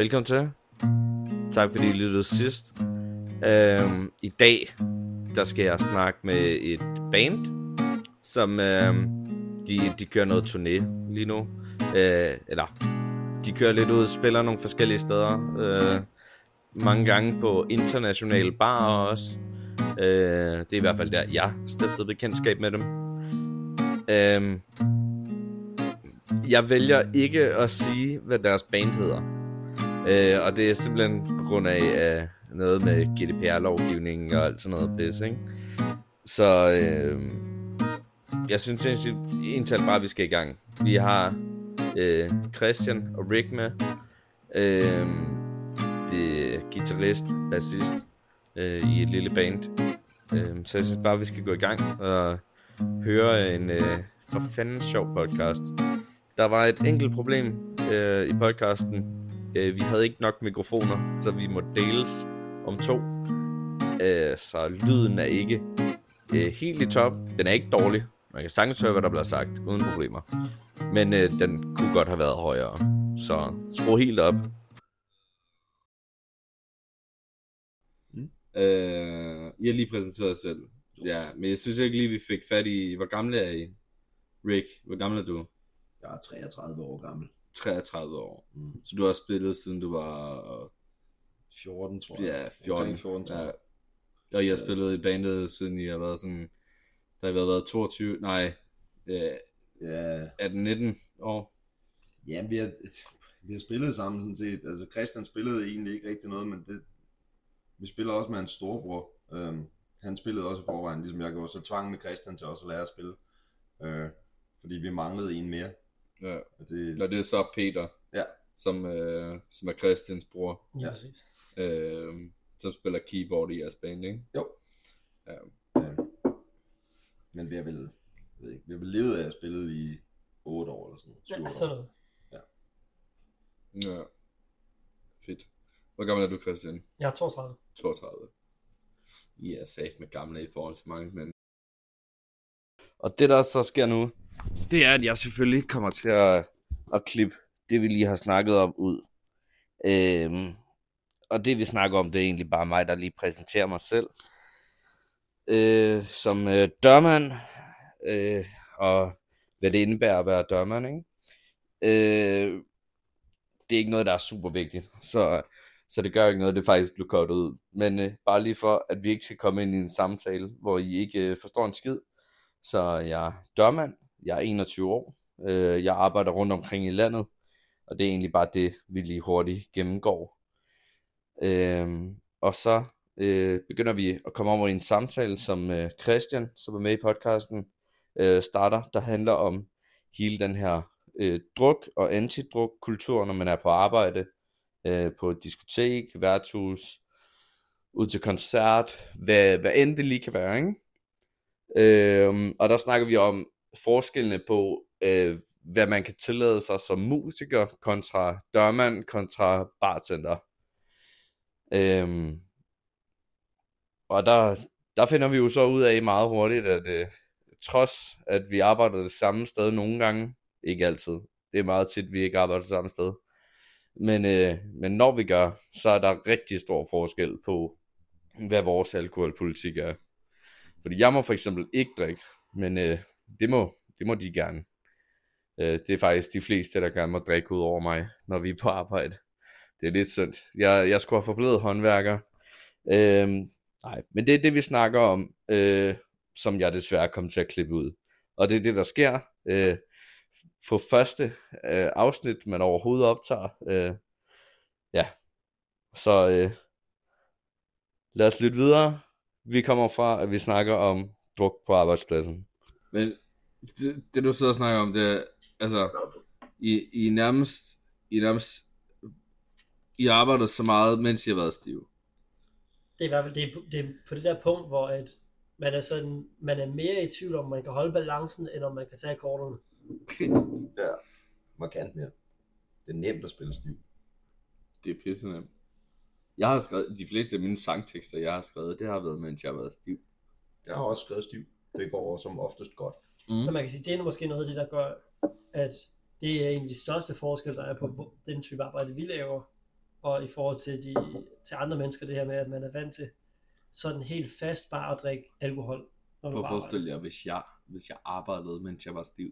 Velkommen til. Tak fordi I lyttede sidst. Øhm, I dag, der skal jeg snakke med et band, som øhm, de, de kører noget turné lige nu. Øh, eller, de kører lidt ud og spiller nogle forskellige steder. Øh, mange gange på internationale barer også. Øh, det er i hvert fald der, jeg stiftede bekendtskab med dem. Øh, jeg vælger ikke at sige, hvad deres band hedder. Øh, og det er simpelthen på grund af øh, noget med GDPR-lovgivningen og alt sådan noget pis, ikke? Så øh, jeg synes egentlig bare, at vi skal i gang. Vi har øh, Christian og Rick med. Øh, det er guitarist, bassist øh, i et lille band. Øh, så jeg synes bare, at vi skal gå i gang og høre en øh, for fanden sjov podcast. Der var et enkelt problem øh, i podcasten. Øh, vi havde ikke nok mikrofoner, så vi må deles om to. Øh, så lyden er ikke øh, helt i top. Den er ikke dårlig. Man kan sagtens høre, hvad der bliver sagt, uden problemer. Men øh, den kunne godt have været højere. Så skru helt op. Mm. Øh, I har lige præsenteret jer selv. Ja, men jeg synes ikke lige, vi fik fat i... Hvor gamle er I? Rick, hvor gammel er du? Jeg er 33 år gammel. 33 år. Mm. Så du har spillet siden du var... 14, tror jeg. Ja, 14. 14 tror jeg. Ja. Og I har spillet i bandet, siden I har været sådan... Der har været 22... Nej, øh, Ja, 18-19 år. ja vi, har, vi har spillet sammen sådan set. Altså Christian spillede egentlig ikke rigtig noget, men det, vi spiller også med hans storebror. Øhm, han spillede også i forvejen, ligesom jeg gjorde, så tvang med Christian til også at lære at spille. Øh, fordi vi manglede en mere. Ja. Og det, Og det er så Peter, ja, som, øh, som er Christians bror, Ja, Ja. præcis. øh, som spiller keyboard i jeres band, ikke? jo. Ja. Øh, men vi har vel, jeg ved ikke, vi har vel levet af at spille i 8 år eller sådan noget. 7 Ja, år. sådan noget. Ja. Fedt. Hvor gammel er du, Christian? Jeg er 32. 32. I er sat med gamle i forhold til mange, men... Og det, der så sker nu, det er, at jeg selvfølgelig kommer til at, at klippe det, vi lige har snakket om ud. Øhm, og det, vi snakker om, det er egentlig bare mig, der lige præsenterer mig selv. Øh, som øh, dørmand, øh, og hvad det indebærer at være dørmand, ikke? Øh, det er ikke noget, der er super vigtigt, så, så det gør ikke noget, det faktisk blev kortet ud. Men øh, bare lige for, at vi ikke skal komme ind i en samtale, hvor I ikke øh, forstår en skid. Så jeg er dørmand, jeg er 21 år, øh, jeg arbejder rundt omkring i landet, og det er egentlig bare det, vi lige hurtigt gennemgår. Øh, og så øh, begynder vi at komme over i en samtale, som øh, Christian, som er med i podcasten, øh, starter, der handler om hele den her øh, druk- og antidruk-kultur, når man er på arbejde, øh, på et diskotek, værtshus, ud til koncert, hvad, hvad end det lige kan være, ikke? Øh, og der snakker vi om forskellene på, øh, hvad man kan tillade sig som musiker, kontra dørmand, kontra bartender. Øhm, og der, der finder vi jo så ud af meget hurtigt, at øh, trods at vi arbejder det samme sted nogle gange, ikke altid, det er meget tit, vi ikke arbejder det samme sted, men, øh, men når vi gør, så er der rigtig stor forskel på, hvad vores alkoholpolitik er. Fordi jeg må for eksempel ikke drikke, men øh, det, må, det må de gerne. Øh, det er faktisk de fleste, der gerne må drikke ud over mig, når vi er på arbejde. Det er lidt synd. Jeg, jeg skulle have forblevet håndværker. Øh, nej, men det er det, vi snakker om, øh, som jeg desværre kom til at klippe ud. Og det er det, der sker. Øh, på første øh, afsnit, man overhovedet optager. Øh, ja, så øh, lad os lytte videre. Vi kommer fra, at vi snakker om druk på arbejdspladsen. Men det, det du sidder og snakker om, det er, altså, I, I nærmest, I nærmest, I har arbejdet så meget, mens I har været stive. Det er i hvert fald det er, det er på det der punkt, hvor at man er, sådan, man er mere i tvivl om, man kan holde balancen, end om man kan tage kortene. Ja, markant mere. Det er nemt at spille stiv. Det er pisse nemt. Jeg har skrevet, de fleste af mine sangtekster, jeg har skrevet, det har været, mens jeg har været stiv. Jeg har også skrevet stiv. Det går som oftest godt. Mm. Men man kan sige, det er måske noget af det, der gør, at det er en af de største forskelle, der er på den type arbejde, vi laver, og i forhold til, de, til andre mennesker, det her med, at man er vant til sådan helt fast bare at drikke alkohol, når Prøv at forestille jer, hvis jeg, hvis jeg arbejdede, mens jeg var stiv.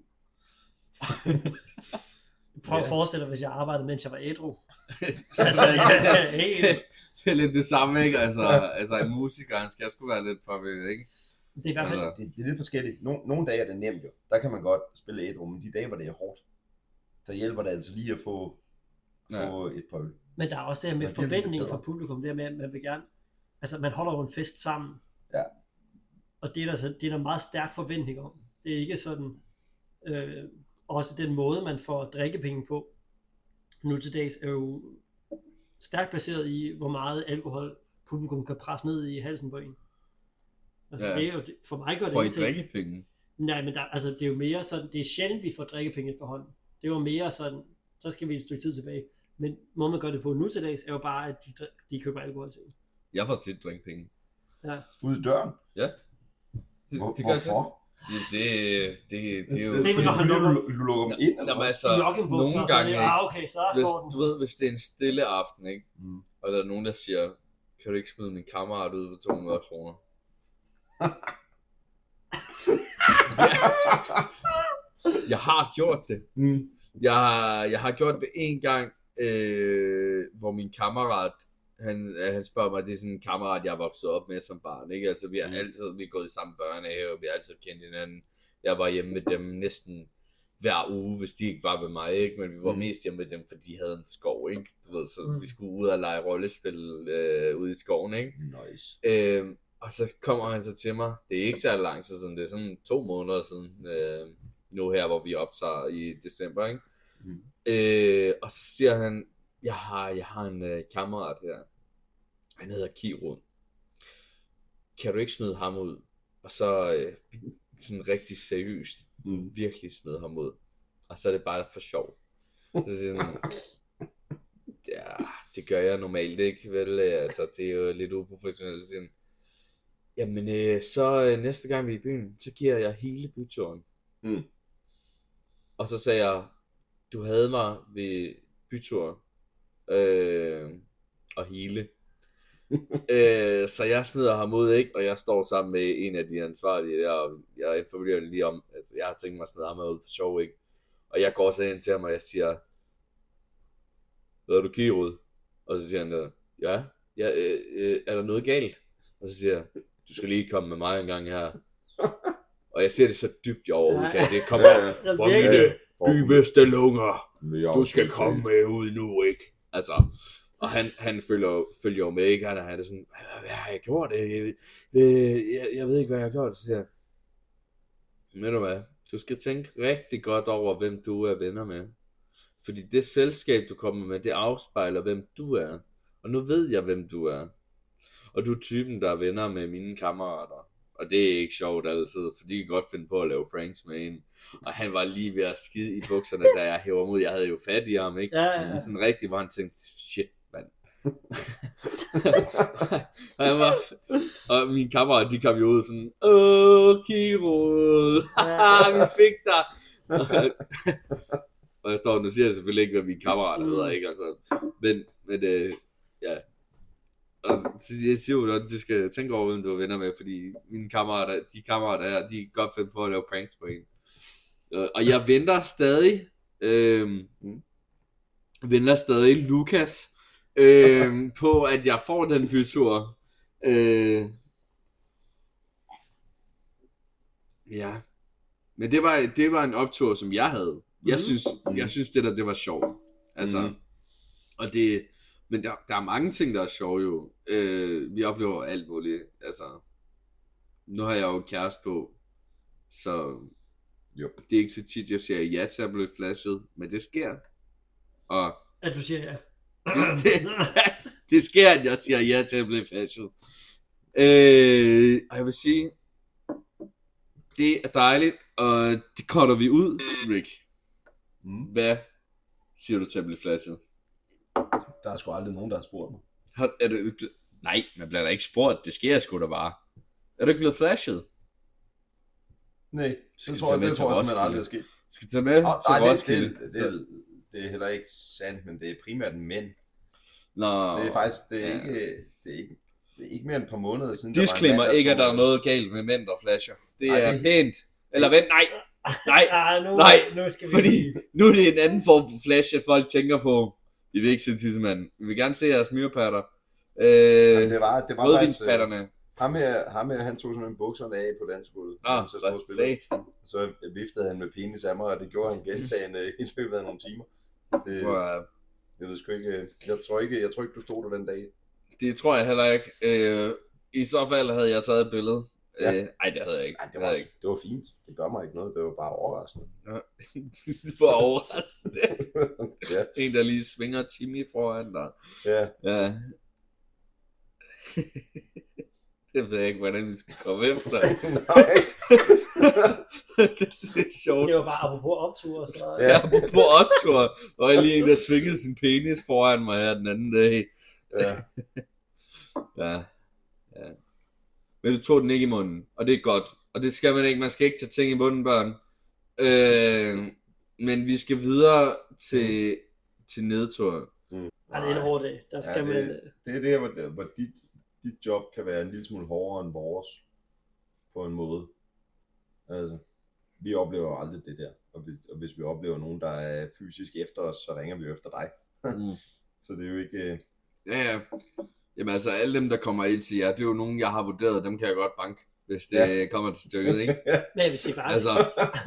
Prøv at Ja. forestille dig, hvis jeg arbejdede, mens jeg var ædru. altså, ja, helt, det er lidt det samme, ikke? Altså, altså en musiker, han skal sgu være lidt påvirket, ikke? Det er i hvert fald, Altså, det, det er lidt forskelligt. Nogle, nogle dage er det nemt jo. Der kan man godt spille ædru, men de dage, hvor det er hårdt, der hjælper det altså lige at få, få et par øl. men der er også det her med forventningen fra publikum, det her med, at man vil gerne, altså man holder jo en fest sammen. Ja. Og det er der, så, det er der meget stærk forventning om. Det er ikke sådan, øh, også den måde, man får drikkepenge på, nu til dags, er jo stærkt baseret i, hvor meget alkohol publikum kan presse ned i halsen på en. Altså, Ja. ja. det er jo, det- for mig gør det får I drikkepenge? Nej, men der, altså, det er jo mere sådan, det er sjældent, vi får drikkepenge på hånden. Det var mere sådan, så skal vi et stykke tid tilbage. Men må man gøre det på nu til dags, er jo bare, at de, de køber alkohol til. Jeg får tit drikkepenge. Ja. Ud i døren? Ja. Det, Hvor, det gør hvorfor? Jamen, det, det, det er jo... det, Det er vel, fordi, du, du lukker dem ind, eller hvad? altså, nogle så er gange, det, ikke? ah, okay, så hvis, du ved, hvis det er en stille aften, ikke? Mm. og der er nogen, der siger, kan du ikke smide min kammerat ud for 200 kroner? jeg har gjort det. Mm. Jeg, har- jeg har gjort det en gang, øh, hvor min kammerat, han, øh, han spørger mig, det er sådan en kammerat, jeg er vokset op med som barn, ikke? Altså, vi har Mm. altid, vi er gået i samme børnehave, vi har altid kendt hinanden. Jeg var hjemme med dem næsten hver uge, hvis de ikke var ved mig, ikke? Men vi var Mm. mest hjemme med dem, fordi de havde en skov, ikke? Du ved, så Mm. vi skulle ud og lege rollespil øh, ude i skoven, ikke? Nice. Øh, og så kommer han så til mig, det er ikke særlig lang tid siden, det er sådan to måneder siden, øh, nu her, hvor vi optager i december, ikke? Mm. Øh, og så siger han, jeg har, jeg har en øh, kammerat her, han hedder Kirun. Kan du ikke smide ham ud? Og så øh, sådan rigtig seriøst, Mm. virkelig smide ham ud. Og så er det bare for sjov. Så siger sådan, ja, det gør jeg normalt ikke, vel? Altså, det er jo lidt uprofessionelt. Så han, Jamen, øh, så øh, næste gang vi er i byen, så giver jeg hele byturen. Mm. Og så sagde jeg, du havde mig ved byturen. Øh, og hele. øh, så jeg smider ham ud, ikke? Og jeg står sammen med en af de ansvarlige der, og jeg informerer lige om, at jeg har tænkt mig at smide ham ud for sjov, ikke? Og jeg går så ind til ham, og jeg siger, Hedder du Kirud? Og så siger han, ja, ja øh, øh, er der noget galt? Og så siger jeg, du skal lige komme med mig en gang her. Og jeg siger det så dybt, jeg overhovedet kan. Det kommer Ja, ja. Altså, fra mine dybeste lunger. Ja, Du skal komme med ud nu, ikke? Altså, og han, han følger, jo- følger jo med, ikke? Han er, han er sådan, hvad, har jeg gjort? Øh, øh, jeg, jeg ved ikke, hvad jeg har gjort. Så siger jeg, ved du hvad? Du skal tænke rigtig godt over, hvem du er venner med. Fordi det selskab, du kommer med, det afspejler, hvem du er. Og nu ved jeg, hvem du er. Og du er typen, der er venner med mine kammerater. Og det er ikke sjovt altid, for de kan godt finde på at lave pranks med en. Og han var lige ved at skide i bukserne, da jeg hæver ud. Jeg havde jo fat i ham, ikke? Ja, ja. Sådan rigtigt, hvor han tænkte, shit, mand. han var, og mine kammerater, de kom jo ud sådan, åh, Kirod, Ja. vi fik dig. og jeg står, nu siger jeg selvfølgelig ikke, hvad mine kammerater Mm. hedder, ikke? Altså, men, men øh, ja. Og jeg siger jo, at du skal tænke over, hvem du er venner med, fordi mine kammerater, de kammerater her, de kan godt finde på at lave pranks på en. Øh, Og jeg venter stadig, øh, venter stadig Lukas øh, på, at jeg får den bytur. Øh, ja. Men det var, det var en optur, som jeg havde. Jeg Mhm. synes, jeg synes det der, det var sjovt. Altså, Mhm. og det, men der, der er mange ting, der er sjove jo. Øh, vi oplever alt muligt. Altså, nu har jeg jo kæreste på, så Jo. det er ikke så tit, jeg siger ja til at blive flashet, men det sker. Og At du siger ja. det, det, det sker, at jeg siger ja til at blive flashet. Øh, og jeg vil sige, det er dejligt, og det cutter vi ud, Rick. Mm. Hvad siger du til at blive flashet? Der er sgu aldrig nogen, der har spurgt mig. Har, er du, nej, man bliver da ikke spurgt. Det sker sgu da bare. Er du ikke blevet flashet? Nej, Skal det tror jeg, tage med det tror jeg simpelthen aldrig er sket. Skal tage med Oh, til nej, det, Roskilde? det, det, det, er, det er heller ikke sandt, men det er primært mænd. Nå, Det er faktisk, det er Ja. ikke, det er ikke, det er ikke mere end et par måneder siden. der var en Disclaimer ikke, at der er noget galt med mænd, der flasher. Det Ej, er det- pænt. Eller vent, nej, nej, Ah, nu, Nej, nu skal vi fordi nu er det en anden form for flash, at folk tænker på. Vi vil ikke se tissemanden. Vi vil gerne se jeres myrepatter. Øh, Jamen, det var, det var faktisk, øh, rødvinspatterne. ham her, ham her, han tog simpelthen bukserne af på dansegulvet. Nå, så satan. Så viftede han med penis af mig, og det gjorde han gentagende i løbet af nogle timer. Det, Hvor, øh, jeg ved sgu ikke, jeg tror ikke, jeg tror ikke, du stod der den dag. Det tror jeg heller ikke. Øh, I så fald havde jeg taget et billede. Ja. Øh, ej, det havde jeg ikke. Nej, det det var, jeg ikke. det var fint. Det gør mig ikke noget. Det var bare overraskende. For overraskende. ja, En, der lige svinger Timmy foran dig. ja. Ja. det ved jeg ikke, hvordan vi skal komme efter. Nej. det, det er sjovt. Det var bare apropos optur, så... Ja. Ja, på optur, og jeg lige en, der svingede sin penis foran mig her den anden dag. ja. Ja. ja. Men du tog den ikke i munden, og det er godt. Og det skal man ikke. Man skal ikke tage ting i munden, børn. Øh, men vi skal videre til, til nedtur. Ej, det er en hård dag. Der skal Ja, man... det- Det er der, hvor, hvor dit, dit job kan være en lille smule hårdere end vores. På en måde. Altså, vi oplever jo aldrig det der. Og hvis, og hvis vi oplever nogen, der er fysisk efter os, så ringer vi efter dig. Mm. Så det er jo ikke... øh, Ja, ja. Jamen altså, alle dem, der kommer ind til jer, det er jo nogen, jeg har vurderet, dem kan jeg godt banke, hvis det Ja. ja. kommer til stykket, ikke? Men jeg vil sige faktisk... Altså,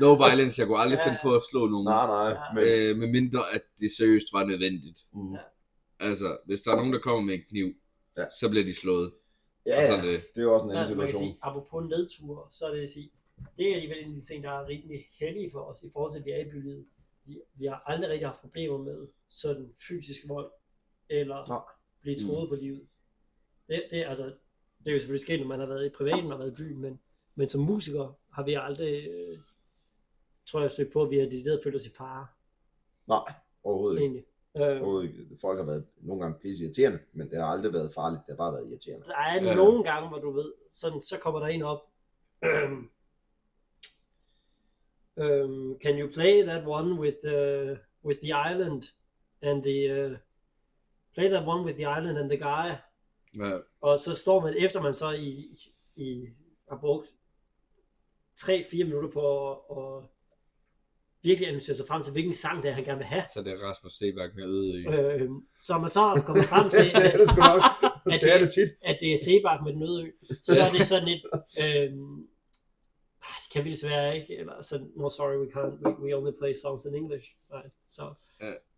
no violence, jeg kunne aldrig Ja. finde på at slå nogen, Nej, nej. Ja. Men, øh, med mindre at det seriøst var nødvendigt. mm, Altså, hvis der er nogen, der kommer med en kniv, Ja. så bliver de slået. ja, Og så ja, er det, det er jo også en anden Altså, man kan situation. sige, apropos nedture, så er det at sige, det er alligevel en af de ting, der er rimelig heldige for os i forhold til, at vi er i bylivet. Vi, vi har aldrig rigtig haft problemer med sådan fysisk vold, eller blive troet på livet. Det, det, altså, det er jo selvfølgelig sket, når man har været i privaten og været i byen, men, men som musiker har vi aldrig, øh, tror jeg, søgt på, at vi har decideret følt os i fare, Nej, overhovedet ikke. egentlig. Øh, Overhovedet ikke. Folk har været nogle gange pisse irriterende, men det har aldrig været farligt. Det har bare været irriterende. Der er ja. nogle gange, hvor du ved, sådan, så kommer der en op. Øhm, øhm, can you play that one with uh, with the island and the uh, play that one with the island and the guy? Ja, Og så står man efter man så i, i har brugt 3-4 minutter på at, at virkelig analysere sig frem til, hvilken sang det er, han gerne vil have. så det er Rasmus Sebak med øde i. Øhm, så er man så er kommet frem til, er det sgu nok. at det er det tit. at det er Sebak med den øde ø, så er det sådan et, øhm, ah, det kan vi desværre ikke, eller sådan, no sorry, we can't, we, we only play songs in English, right, så. Ja,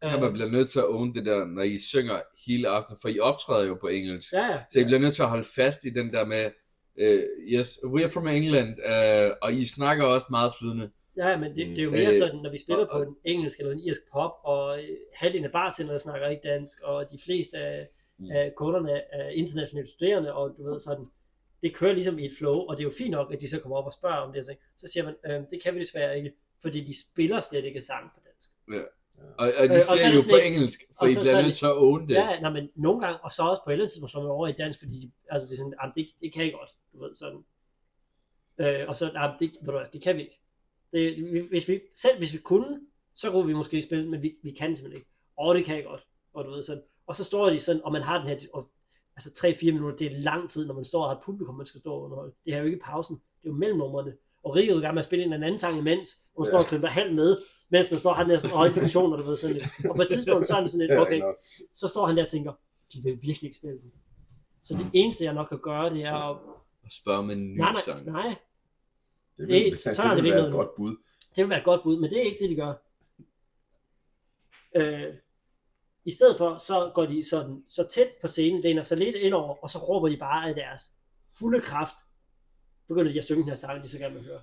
Ja, man bliver nødt til at own det der, når I synger hele aftenen, for I optræder jo på engelsk. ja, ja, Så I bliver nødt til at holde fast i den der med, uh, yes, we're from England, uh, og I snakker også meget flydende. ja, men det, det er jo mere Øh, sådan, når vi spiller og- på en engelsk eller en irsk pop, og øh, halvdelen af bartenderne snakker ikke dansk, og de fleste af, Mm. af kunderne er internationale studerende, og du ved sådan, det kører ligesom i et flow, og det er jo fint nok, at de så kommer op og spørger om det, og så, siger man, øh, det kan vi desværre ikke, fordi vi spiller slet ikke sang på dansk. Og, og de Øh, og så siger er det jo på lidt- engelsk, for og I så- bliver så er nødt det- til at own det. Ja, nej, men nogle gange, og så også på et eller andet tidspunkt, slår man over i dans, fordi de, altså det er sådan, det, det kan jeg godt, du ved, sådan. Øh, og så, nej, det, ved du hvad, det kan vi ikke. Det, vi- hvis vi, selv hvis vi kunne, så kunne vi måske spille, men vi, vi kan simpelthen ikke. Og det kan jeg godt, og du ved sådan. Og så står de sådan, og man har den her, og, altså 3-4 minutter, det er lang tid, når man står og har et publikum, man skal stå og underholde. Det er jo ikke pausen, det er jo mellemnummerne. Og Rio er i gang med at spille en anden sang imens, og man står og klemmer halvt med, mens man står den her sådan høje diskussion, og du ved sådan lidt. Og på et tidspunkt, så er det sådan Det lidt, okay, så står han der og tænker, de vil virkelig ikke spille den. Så det eneste, jeg nok kan gøre, det er at... Og spørge med en ny Nej, nej, sang. nej, Det Det- vil, så så er det det vil virkelig være et godt bud. det vil være et godt bud, men det er ikke det, de gør. Øh, I stedet for, så går de sådan, så tæt på scenen, læner sig lidt indover, og så råber de bare af deres fulde kraft, begynder de at synge den her sang, de så gerne vil høre.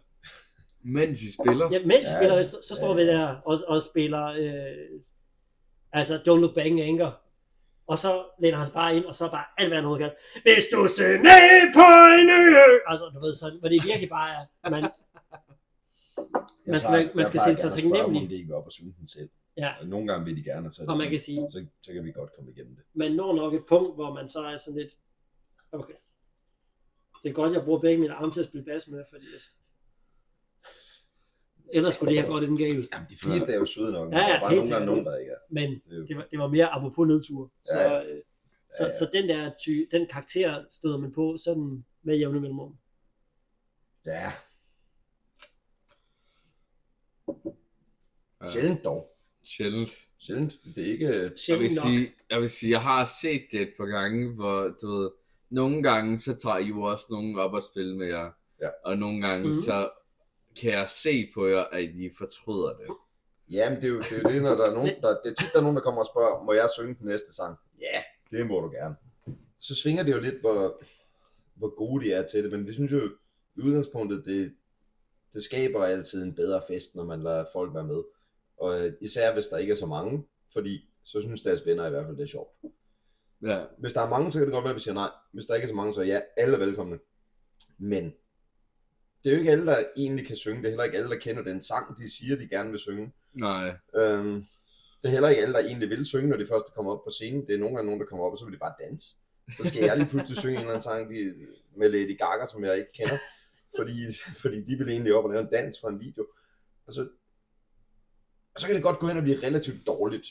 Mens I spiller. Ja, mens vi Ja, spiller, så, så står ja. vi der og, og spiller, øh, altså Don't Look Back in Anger. Og så læner han sig bare ind, og så er bare alt, hvad han overhovedet kan. Hvis du ser ned på en ø! Altså, du ved sådan, hvor det virkelig bare er, man, Jeg Man skal- plejer- man jeg skal plejer se sig gerne at spørge dem, taknemmelig. om det ikke vil op og synge den selv. ja, Og Nogle gange vil de gerne, så, er Og man kan sige- så, så kan vi godt komme igennem det. man når nok et punkt, hvor man så er sådan lidt, okay, det er godt, jeg bruger begge mine arme til at spille bas med, fordi ellers skulle det her godt inden galt. Jamen, de fleste er jo søde nok, men Ja, ja, der er bare nogle gange nogen, der ikke er. Men Det er jo, det var, det var mere apropos nedtur. Så Ja, øh, Så, ja. så den der ty, den karakter støder man på sådan med jævne mellemrum. Ja, Ja. sjældent dog. Sjældent. Sjældent. Det er ikke... Jeg vil, Sjældent nok. sige, jeg vil sige, jeg har set det et par gange, hvor du ved, nogle gange så tager I jo også nogen op og spille med jer. Ja. Og nogle gange Mhm. så kan jeg se på jer, at I fortryder det. Ja, men det er jo det, er jo det når der er nogen, der, det er tit, der er nogen, der kommer og spørger, må jeg synge den næste sang? Ja, det må du gerne. Så svinger det jo lidt, hvor, hvor gode de er til det, men vi synes jo, i udgangspunktet, det, det skaber altid en bedre fest, når man lader folk være med. Og øh, især hvis der ikke er så mange, fordi så synes deres venner i hvert fald, det er sjovt. Ja, Hvis der er mange, så kan det godt være, at vi siger nej. Hvis der ikke er så mange, så ja, alle er velkomne. Men det er jo ikke alle, der egentlig kan synge. Det er heller ikke alle, der kender den sang, de siger, de gerne vil synge. nej. Øhm, det er heller ikke alle, der egentlig vil synge, når de først kommer op på scenen. Det er nogle gange nogen, der kommer op, og så vil de bare danse. Så skal jeg lige pludselig synge en eller anden sang med Lady Gaga, som jeg ikke kender. Fordi, fordi de vil egentlig op og lave en dans fra en video. Og så, og så kan det godt gå hen og blive relativt dårligt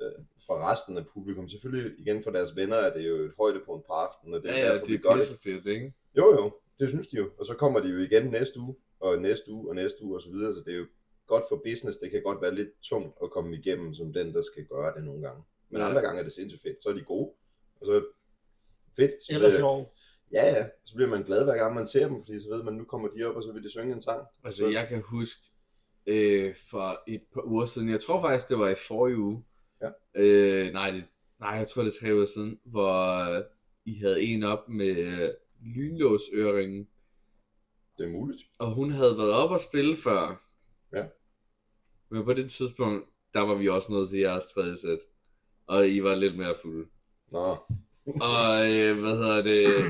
øh, for resten af publikum. Selvfølgelig igen for deres venner er det jo et højdepunkt på aftenen, og det er Ja, ja, derfor, det vi er gør det. pisse fedt, ikke? Jo, jo, det synes de jo. Og så kommer de jo igen næste uge, og næste uge, og næste uge, og så videre. Så det er jo godt for business. Det kan godt være lidt tungt at komme igennem, som den, der skal gøre det nogle gange. Men Ja. andre gange er det sindssygt fedt. Så er de gode. Og så fedt. Så Eller sjov. ja, ja. Så bliver man glad hver gang, man ser dem, fordi så ved man, nu kommer de op, og så vil de synge en sang. Altså, jeg kan huske øh, for et par uger siden, jeg tror faktisk, det var i forrige uge. Ja. Øh, nej, det, nej, jeg tror, det er tre uger siden, hvor I havde en op med øh, lynlåsøringen, Det er muligt. og hun havde været op og spille før. Ja. Men på det tidspunkt, der var vi også nået til jeres tredje sæt, og I var lidt mere fulde. Nå. Og øh, hvad hedder det,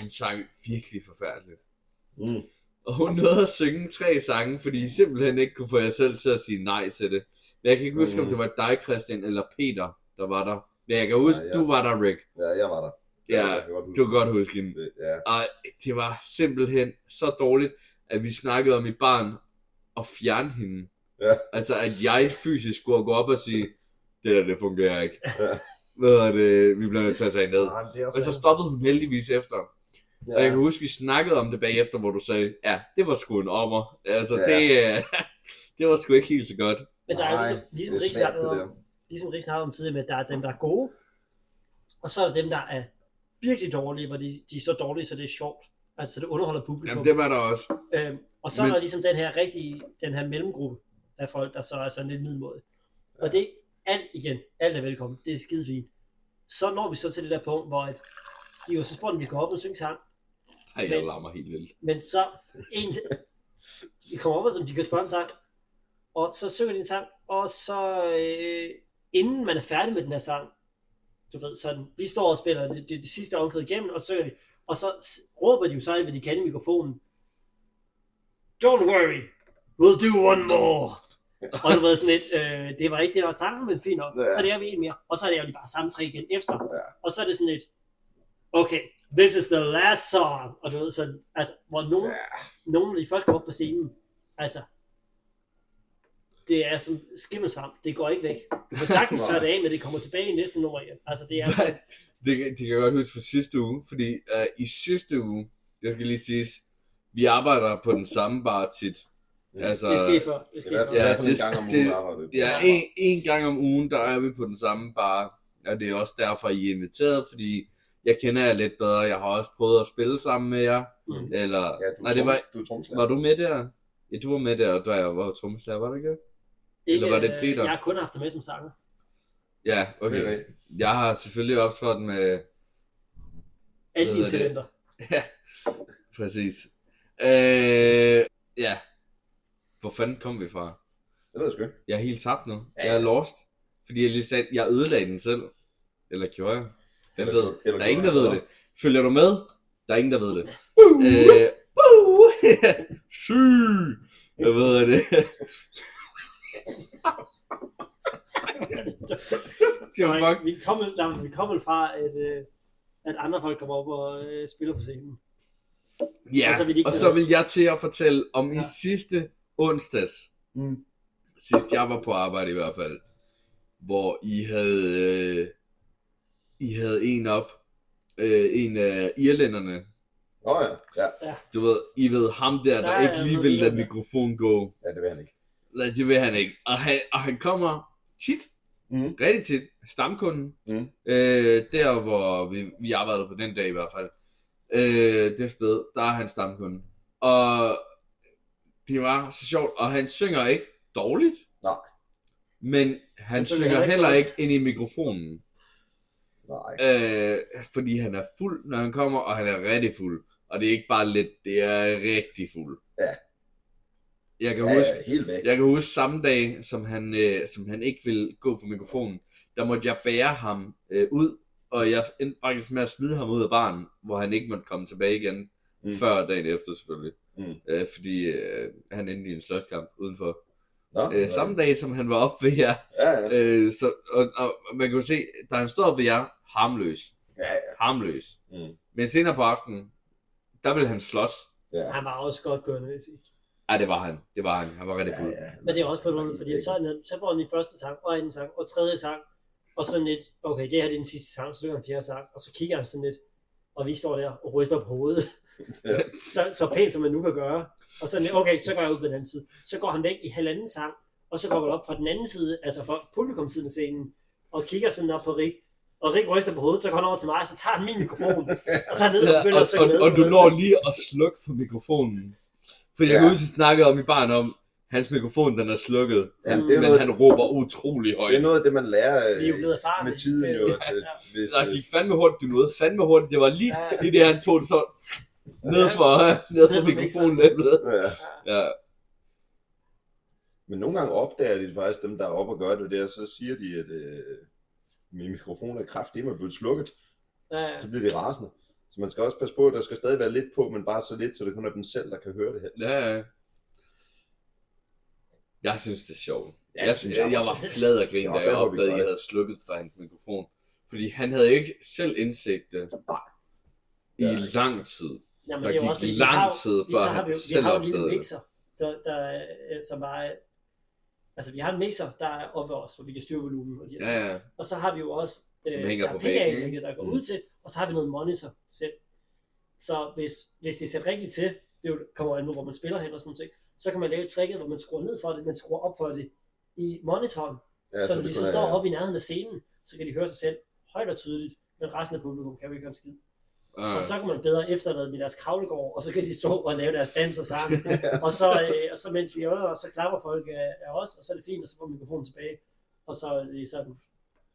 hun sang virkelig forfærdeligt. Mm. Og hun nåede at synge tre sange, fordi I simpelthen ikke kunne få jer selv til at sige nej til det. Jeg kan ikke huske, om Mm. det var dig, Christian, eller Peter, der var der. Men jeg kan huske, ja, ja. du var der, Rick. Ja, jeg var der. Ja, huske du kan godt huske hende. det. Ja. Og det var simpelthen så dårligt, at vi snakkede om et barn og fjerne hende. Ja. Altså, at jeg fysisk skulle gå op og sige, det der, det fungerer ikke. Ja. Er det? Vi bliver nødt til at tage ned. Er Og så stoppede hun heldigvis efter. Ja. Og jeg ja. kan huske, vi snakkede om det bagefter, hvor du sagde, ja, det var sgu en ommer. Altså, Ja. det, øh, det var sgu ikke helt så godt. Men der er jo Nej, ligesom, ligesom er Rik svært, snakkede om, ligesom Rik snakkede om tidligere med, at der er dem, der er gode, og så er der dem, der er virkelig dårlige, hvor de, de er så dårlige, så det er sjovt. Altså, så det underholder publikum. Jamen, det var der også. Øhm, og så Men... Er der ligesom den her rigtige, den her mellemgruppe af folk, der så er sådan lidt middelmåde. Og det alt igen, alt er velkommen, det er skide fint. Så når vi så til det der punkt, hvor at de jo så spurgt, om de går op og synge sang, Ej, jeg Men- larmer helt vildt. men så en, de kommer op og som de kan spørge en sang, og så synger de en sang, og så øh, inden man er færdig med den her sang, du ved, sådan, vi står og spiller det, det, det sidste omkvæd igennem, og så synger de, og så råber de jo så hvad de kan i mikrofonen. Don't worry, we'll do one more. og du ved sådan lidt, øh, det var ikke det, der var tanken, men fint nok. Ja. Så det er vi en mere. Og så er det jo de bare samme tre igen efter. Ja. Og så er det sådan lidt, okay, this is the last song. Og du ved, sådan, altså, hvor nogen, Ja. nogen når de først kommer op på scenen, altså, det er som skimmelsvamp, det går ikke væk. Du kan sagtens tørre det af, men det kommer tilbage i næste nummer igen. Altså, det er sådan, det, det kan jeg godt huske fra sidste uge, fordi uh, i sidste uge, det skal lige siges, vi arbejder på den samme bar tit. Altså, det sker før. Det er sker før. Ja, det, en det- gang om ugen arbejde. Ja, en, en gang om ugen, der er vi på den samme bar. Og det er også derfor, I er inviteret, fordi jeg kender jer lidt bedre. Jeg har også prøvet at spille sammen med jer. Mm. Eller, Ja, du, nej, det var, du er var du med der? Ja, du var med der, da jeg var trommeslager, var det ikke? Eller var det Peter? Jeg har kun haft det med som sanger. Ja, okay. rigtigt. Jeg har selvfølgelig optrådt med... Alle Hvad dine talenter. Præcis. Øh, ja. Hvor fanden kom vi fra? Det ved jeg sgu ikke. Jeg er helt tabt nu. Ja. Jeg er lost. Fordi jeg lige sagde, jeg ødelagde den selv. Eller gjorde jeg? Hvem Eller- ved? eller Der er ingen, der ved jeg. det. Følger du med? Der er ingen, der ved det. Øh, Woo! Syg! Jeg ved det. Det var fuck. vi kommer, nej, vi kommer fra, at, øh, at andre folk kommer op og øh, spiller på scenen. Ja, Og så vil og så vil jeg til at fortælle om Ja. i sidste onsdags, Mm. sidst jeg var på arbejde i hvert fald, hvor I havde, øh, I havde en op. Øh, en af irlænderne. Nå ja, ja. Du ved, I ved ham der, der Ja, ikke lige vil lade det. mikrofon gå. Ja, det vil han ikke. Nej, det vil han ikke. Og han, og han kommer tit, Mhm. rigtig tit, stamkunden, Mhm. øh, der hvor vi, vi arbejdede på den dag i hvert fald, øh, det sted, der er han stamkunde. Og det var så sjovt, og han synger ikke dårligt, Nej. men han, Han synger ikke heller ikke ind i mikrofonen, Nej. øh, fordi han er fuld, når han kommer, og han er rigtig fuld. Og det er ikke bare lidt, det er rigtig fuld. Ja. Jeg kan Ja, huske, ja, helt væk. jeg kan huske samme dag, som han, øh, som han ikke ville gå for mikrofonen, der måtte jeg bære ham øh, ud, og jeg endte faktisk med at smide ham ud af baren, hvor han ikke måtte komme tilbage igen, Mm. før dagen efter selvfølgelig. Mm. Øh, fordi øh, han endte i en slåskamp udenfor. Nå, Øh, samme dag, som han var oppe ved jer, Ja, ja. øh, så, og, og, man kan jo se, da han stod oppe ved jer, harmløs. Ja, ja. Harmløs. Mm. Men senere på aftenen, der ville han slås. Ja. Han var også godt gørende, vil jeg sige. Ej, det var han. Det var han. Han var rigtig Ja, fuld. ja. Men det er også på noget, fordi så, så får han den første sang, og anden sang, og tredje sang, og sådan lidt, okay, det her det er den sidste sang, så synger han fjerde sang, og så kigger han sådan lidt, og vi står der og ryster på hovedet, Ja. så, så pænt som man nu kan gøre, og så lidt, okay, så går jeg ud på den anden side. Så går han væk i halvanden sang, og så går man op fra den anden side, altså fra publikumsiden af scenen, og kigger sådan op på Rik, og Rik ryster på hovedet, så går han over til mig, og så tager han min mikrofon, og tager ned og Ja, begynder og, at synge og, med. og du når lige at slukke for mikrofonen. For jeg Ja. kan huske, vi snakkede om i barn om, hans mikrofon den er slukket. Ja, Mm. det er men noget, han råber utrolig det er højt. noget af det, man lærer Vi er jo øh, blevet erfarne. med tiden jo. Ja, at, ja. Hvis, Der øh, gik fandme hurtigt, du nåede fandme hurtigt. Det var lige Ja. det der, han tog det så ned for, ned for Ned for mikrofonen lidt ja. Ja. Men nogle gange opdager de faktisk dem, der er oppe og gør det der, så siger de, at øh, min mikrofon er kraftig, er blevet slukket. Ja, ja. Så bliver de rasende. Så man skal også passe på, at der skal stadig være lidt på, men bare så lidt, så det kun er dem selv, der kan høre det her. Ja, ja. Jeg synes, det er sjovt. Ja, jeg, det synes jeg, jeg var flad og Det grin, er da jeg opdagede, at jeg det. havde slukket for hans mikrofon. Fordi han havde ikke selv indsigt det Nej. i Ja. lang tid. Jamen, Der det er gik også, lang har tid, vi- før så han har vi, jo- selv vi har jo en lille opdagede det. mixer, der, der, øh, som bare, altså vi har en mixer, der er oppe ved os, hvor vi kan styre volumen. Og, Ja, ja. og så har vi jo også, øh, Som hænger der på væggen, der går Mm. ud til, og så har vi noget monitor selv. Så hvis, hvis det er sat rigtigt til, det jo kommer an på, hvor man spiller hen og sådan noget, så kan man lave tricket, hvor man skruer ned for det, man skruer op for det i monitoren, Ja, så når det de så står oppe i nærheden af scenen, så kan de høre sig selv højt og tydeligt, men resten af publikum kan jo ikke høre en skid. Ja. Og så kan man bedre efterlade med deres kravlegård, og så kan de stå og lave deres danser sammen. og, så, øh, og så mens vi øver, og så klapper folk af, af os, og så er det fint, og så får mikrofonen tilbage. Og så er det sådan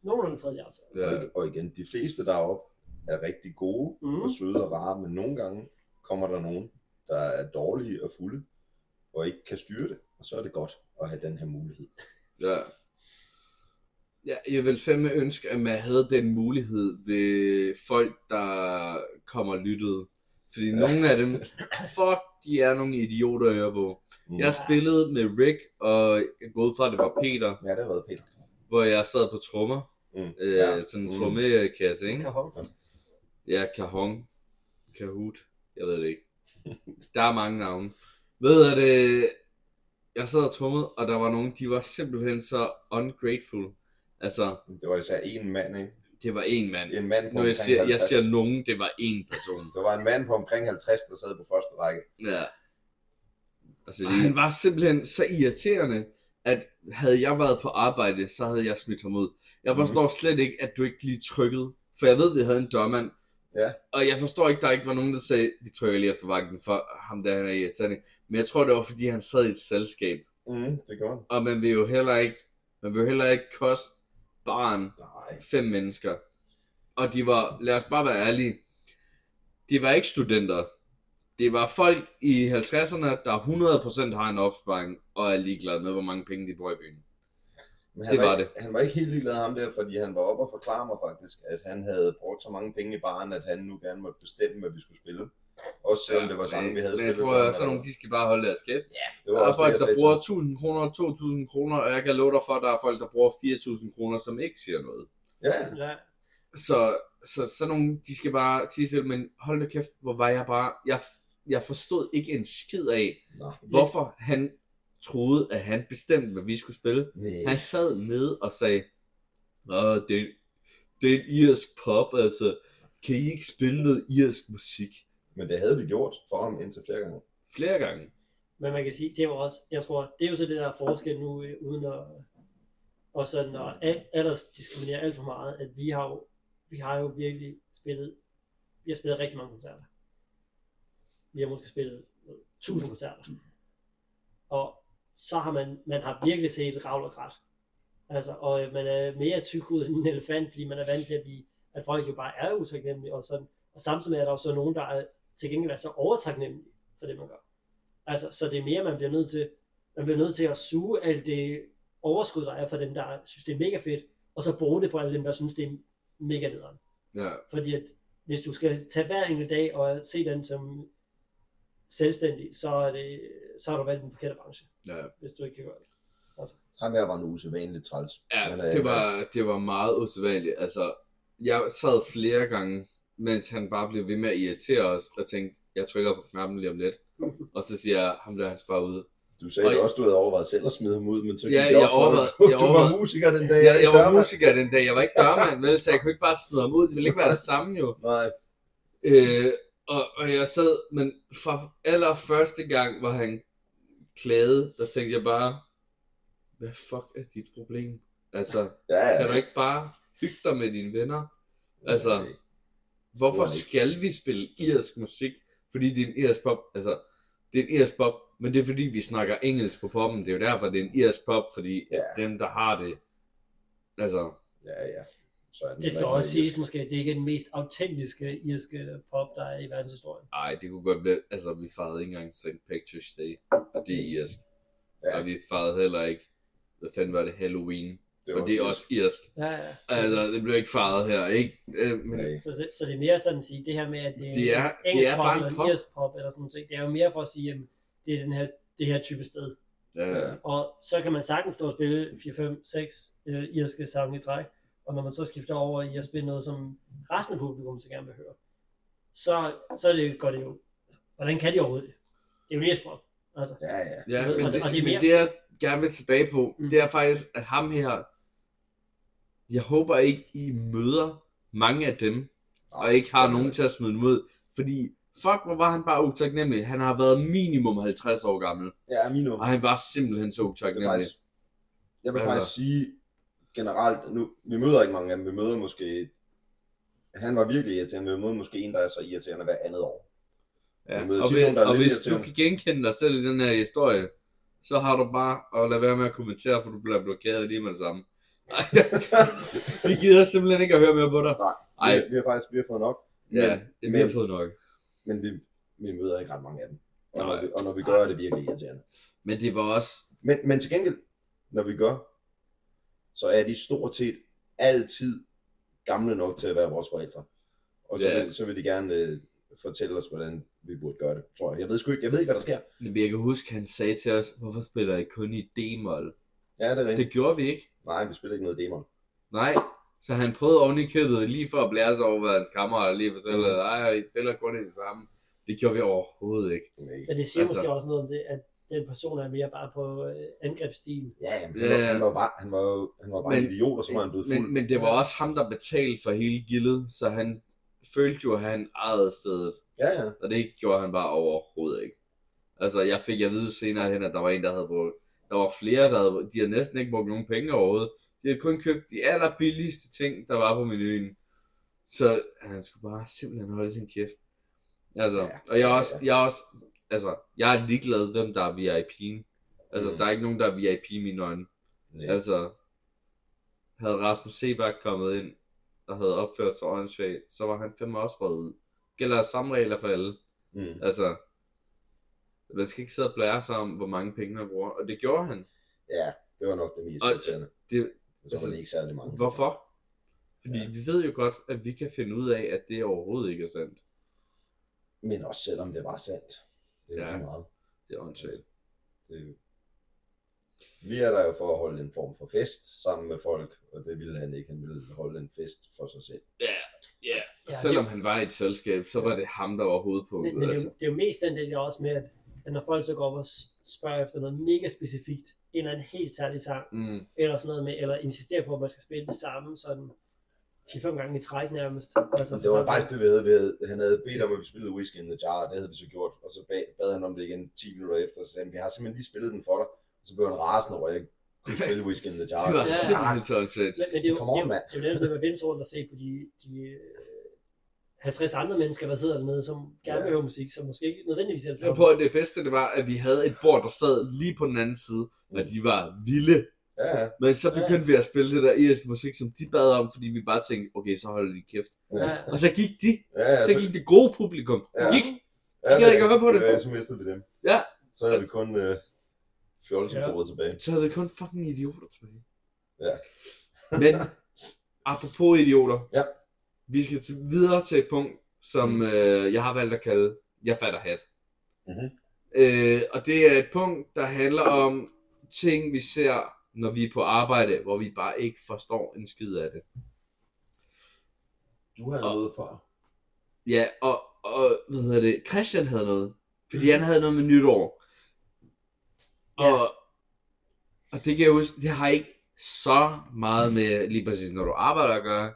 nogenlunde fredelig aftale. Ja. Og, og igen, de fleste deroppe er rigtig gode Mhm. og søde og rare, men nogle gange kommer der nogen, der er dårlige og fulde, og ikke kan styre det, og så er det godt at have den her mulighed. Ja. Ja, jeg vil fandme ønske, at man havde den mulighed ved folk, der kommer og lyttede. Fordi ja. nogle af dem, fuck, de er nogle idioter at høre på. Mm. Jeg spillede med Rick, og jeg går ud fra, at det var Peter, Ja, det har været pænt. Hvor jeg sad på trommer. Mm. Øh, Ja. Sådan en Mm. trommekasse, ikke? Kahon. Ja, Cajon. Kahoot. Jeg ved det ikke. Der er mange navne. Ved at det... Jeg sad og trummede, og der var nogen, de var simpelthen så ungrateful. Altså, Det var især en mand, ikke? det var en mand. En mand på Nu jeg omkring siger, jeg 50. siger nogen, det var en person. Der var en mand på omkring 50, der sad på første række. Ja. Altså, og han var simpelthen så irriterende, at havde jeg været på arbejde, så havde jeg smidt ham ud. Jeg forstår mm-hmm. slet ikke, at du ikke lige trykkede. For jeg ved, vi havde en dørmand. Ja. Og jeg forstår ikke, der ikke var nogen, der sagde, vi trykker lige efter vagten for ham, der han er irriterende. Men jeg tror, det var, fordi han sad i et selskab. Mm, det han. Og man vil jo heller ikke, man vil jo heller ikke koste barn Nej. fem mennesker. Og de var, lad os bare være ærlige, de var ikke studenter. Det var folk i 50'erne, der 100% har en opsparing og er ligeglade med, hvor mange penge de bruger i byen. Men Det var ikke, Han var ikke helt ligeglad ham der, fordi han var oppe og forklare mig faktisk, at han havde brugt så mange penge i baren, at han nu gerne måtte bestemme, hvad vi skulle spille. Også selvom det var sange, vi havde men, spillet. Men prøv at, sådan nogle, de skal bare holde deres kæft. det var Der er også folk, det, jeg der bruger ham. 1000 kroner, 2000 kroner, og jeg kan love dig for, at der er folk, der bruger 4000 kroner, som ikke siger noget. Ja, Ja. Så, så sådan nogle, de skal bare tisse, men hold da kæft, hvor var jeg bare, jeg, jeg forstod ikke en skid af, Nå. hvorfor han troede, at han bestemte, hvad vi skulle spille. Nej. Han sad nede og sagde, Åh, det, det er en irsk pop, altså. Kan I ikke spille noget irsk musik? Men det havde vi gjort for ham indtil flere gange. Flere gange. Men man kan sige, det er jo også, jeg tror, det er jo så det der forskel nu, øh, uden at, og sådan at al- alders diskriminere alt for meget, at vi har jo, vi har jo virkelig spillet, vi har spillet rigtig mange koncerter. Vi har måske spillet øh, 1000 koncerter. Og så har man, man har virkelig set ravl og krat. Altså, og øh, man er mere tyk ud end en elefant, fordi man er vant til at blive, at folk jo bare er utaknemmelige og sådan. Og samtidig er der jo så nogen, der er til gengæld er så overtaknemmelige for det, man gør. Altså, så det er mere, man bliver nødt til, man bliver nødt til at suge alt det overskud, der er for dem, der synes, det er mega fedt, og så bruge det på alle dem, der synes, det er mega nederen. Ja. Fordi at hvis du skal tage hver enkelt dag og se den som selvstændig, så er, det, så har du valgt den forkerte branche, Ja. hvis du ikke kan gøre det. Altså, Ham her var en usædvanligt træls. Ja, det var, det var meget usædvanligt. Altså, jeg sad flere gange, mens han bare blev ved med at irritere os, og tænkte, jeg trykker på knappen lige om lidt. Og så siger jeg, ham der er bare ude. Du sagde Og- også, du havde overvejet selv at smide ham ud, men så Ja, det jeg dig. overvejede- Du, jeg du var overvejede- musiker den dag. Jeg, jeg var dørmand. musiker den dag, jeg var ikke dørmand, vel, så jeg kunne ikke bare smide ham ud. Det ville ikke være det samme jo. Nej. Øh, og, og jeg sad, men fra allerførste gang, hvor han klagede, der tænkte jeg bare, hvad fuck er dit problem? Altså, Ja, ja. kan du ikke bare hygge dig med dine venner? Altså, Okay. Hvorfor ikke. skal vi spille irsk musik? Fordi det er en irsk pop, altså, det er en irsk pop, men det er fordi, vi snakker engelsk på poppen. Det er jo derfor, det er en irsk pop, fordi Ja. dem, der har det, altså, Ja, ja. Så er den det skal ikke også så siges måske, at det ikke er den mest autentiske irske pop, der er i verdenshistorien. ej, det kunne godt være, altså, vi fejrede ikke engang St. Patrick's Day, og det er irsk. Ja. Ja. Og vi fejrede heller ikke, hvad fanden var det, Halloween, Det og det er også irsk. Ja, ja. Altså, det blev ikke fejret her, ikke? Øh, men, Nej. Så, så, så det er mere sådan at sige, det her med, at det, Det er- det engelsk er pop bare en pop. irsk pop eller sådan noget, det er jo mere for at sige, at det er den her, det her type sted. ja, Og så kan man sagtens stå og spille 4, 5, 6 øh, irske sange i træk, og når man så skifter over i at spille noget, som resten af publikum så gerne vil høre, så, så er det, går det jo, hvordan kan de overhovedet det? Det er jo pop. Altså, Ja, ja. Ja, Og- men, og det, det er mere- men det jeg gerne vil tilbage på, Mm. det er faktisk, at ham her, jeg håber ikke, I møder mange af dem, og ikke har nogen til at smide dem ud, fordi fuck, hvor var han bare utaknemmelig. Han har været minimum 50 år gammel, Ja, Mino. og han var simpelthen så Det utaknemmelig. faktisk, jeg vil Altså- faktisk sige generelt, nu, vi møder ikke mange af dem, vi møder måske, han var virkelig irriterende, vi møder måske en, der er så irriterende hver andet år. Ja. Vi Og, hvis, nogen, og hvis du kan genkende dig selv i den her historie, så har du bare at lade være med at kommentere, for du bliver blokeret lige med det samme. Vi gider simpelthen ikke at høre mere på dig. Nej, Ej. vi, vi har faktisk vi har fået nok. Ja, vi men- har fået nok. Men vi, vi møder ikke ret mange af dem. Og, når vi, og når vi gør, er det virkelig irriterende. Men det var også Men, men til gengæld, når vi gør, så er de stort set altid gamle nok til at være vores forældre. Og så, Ja. vil, så vil de gerne øh, fortælle os, hvordan vi burde gøre det, tror jeg. Jeg ved sgu ikke, jeg ved ikke, hvad der sker. Men jeg kan huske, han sagde til os, hvorfor spiller I kun i D-mol? Ja, det er rigtigt. Det gjorde vi ikke. Nej, vi spiller ikke noget demon. Nej. Så han prøvede oven i købet lige for at blære sig over, hvad hans kammerat lige fortalte, Mm. at ej, I spiller kun i det samme. Det gjorde vi overhovedet ikke. Nej. Men det siger Altså- måske også noget om det, at den person er mere bare på øh, angrebsstilen. Ja, jamen, Ja. han, var, han var bare, han var, han var bare Men- en idiot, og så var han blevet fuld. Men, men det var også ham, der betalte for hele gildet, så han følte jo, at han ejede stedet. Ja, ja. Og det gjorde han bare overhovedet ikke. Altså, jeg fik at vide senere hen, at der var en, der havde brugt... Der var flere, der havde, de havde næsten ikke brugt nogen penge overhovedet. De havde kun købt de allerbilligste ting, der var på menuen. Så han skulle bare simpelthen holde sin kæft. Altså, Ja, og jeg er ja, også, ja. jeg er også, altså, jeg er ligeglad, hvem der er VIP'en. Altså, Mm. der er ikke nogen, der er VIP i mine øjne. Nej. Altså, havde Rasmus Sebak kommet ind, og havde opført sig åndssvagt, så var han fandme også røget ud. Gælder samme regler for alle. Mm. Altså, man skal ikke sidde og blære sig om, hvor mange penge man bruger. Og det gjorde han. Ja, det var nok det mest irriterende. Det, tror, altså, det er ikke særlig mange. hvorfor? Fordi ja. vi ved jo godt, at vi kan finde ud af, at det overhovedet ikke er sandt. Men også selvom det var sandt. Det er Ja. meget. Det er åndssvagt. Det... Vi er der jo for at holde en form for fest sammen med folk, og det ville han ikke. Han ville holde en fest for sig selv. Ja, ja. Ja, Selvom det- han var i et selskab, så var det ham, der var hovedpunktet. Men, men det, er altså. jo, det er jo mest den del også med, at, at når folk så går op og spørger efter noget mega specifikt, en eller anden helt særlig sang, mm, eller sådan noget med, eller insisterer på, at man skal spille det samme, sådan, 4-5 gange i træk nærmest. Altså, Det var faktisk det, vi havde. Vi havde han havde bedt om, at vi spillede Whiskey in the Jar, og det havde vi så gjort. Og så bad, bad han om det igen 10 minutter efter, og så sagde han, vi har simpelthen lige spillet den for dig. Og så blev han rasende over, at jeg kunne spille Whiskey in the Jar. Det var Ja. simpelthen åndssvagt. Men, men det er jo, Come on, det mand. det netop det med venstre rundt at se på de, de øh, 50 andre mennesker, der sidder dernede, som gerne Ja. vil høre musik, som måske ikke nødvendigvis er det på, det bedste det var, at vi havde et bord, der sad lige på den anden side, og de var vilde. Ja, ja. Men så begyndte vi at spille det der irske musik, som de bad om, fordi vi bare tænkte, okay, så holder de kæft. Ja, Og så gik de, Ja, ja, så gik det gode publikum. De Ja. gik, Så gad jeg ikke at høre på det. Ja, så mistede vi dem. Ja. Så havde vi kun øh, fjolsebordet tilbage. så havde vi kun fucking idioter tilbage. Ja. Men, apropos idioter. Ja. Vi skal til, videre til et punkt, som Mm. øh, jeg har valgt at kalde, jeg fatter hat. Mhm. Øh, og det er et punkt, der handler om ting, vi ser, når vi er på arbejde, hvor vi bare ikke forstår en skid af det. Du havde Og- noget for. Ja, og, og hvad hedder det, Christian havde noget. Fordi Mhm. han havde noget med nytår. Ja. Og, og det kan jeg huske, det har ikke så meget med lige præcis, når du arbejder at gøre.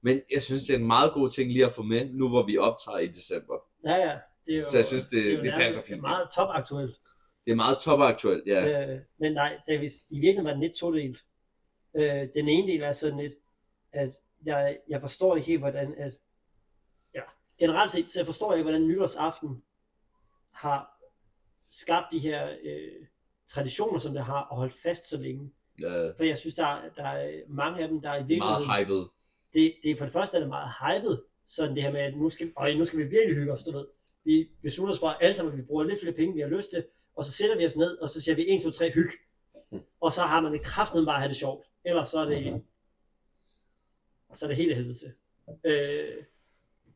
Men jeg synes, det er en meget god ting lige at få med, nu hvor vi optager i december. ja, ja. Det er jo, Så jeg synes, det- er jo det nærmest passer fint. meget topaktuelt. Det er meget topaktuelt, ja. Øh, men nej, da vi, i virkeligheden var den lidt todelt. Øh, den ene del er sådan lidt, at jeg, jeg forstår ikke helt, hvordan at, ja, generelt set, så jeg forstår ikke, hvordan nytårsaften har skabt de her øh, traditioner, som det har, og holdt fast så længe. ja For jeg synes, der, er- der er mange af dem, der er i virkeligheden... meget hyped. det, det er for det første er det meget hyped, sådan det her med, at nu skal, øj, nu skal vi virkelig hygge os, du ved. Vi beslutter os for alle sammen, at vi bruger lidt flere penge, vi har lyst til, og så sætter vi os ned, og så siger vi 1, 2, 3, hyg. Og så har man det kraften bare at have det sjovt. Ellers så er det, så er det helt af helvede til. Øh,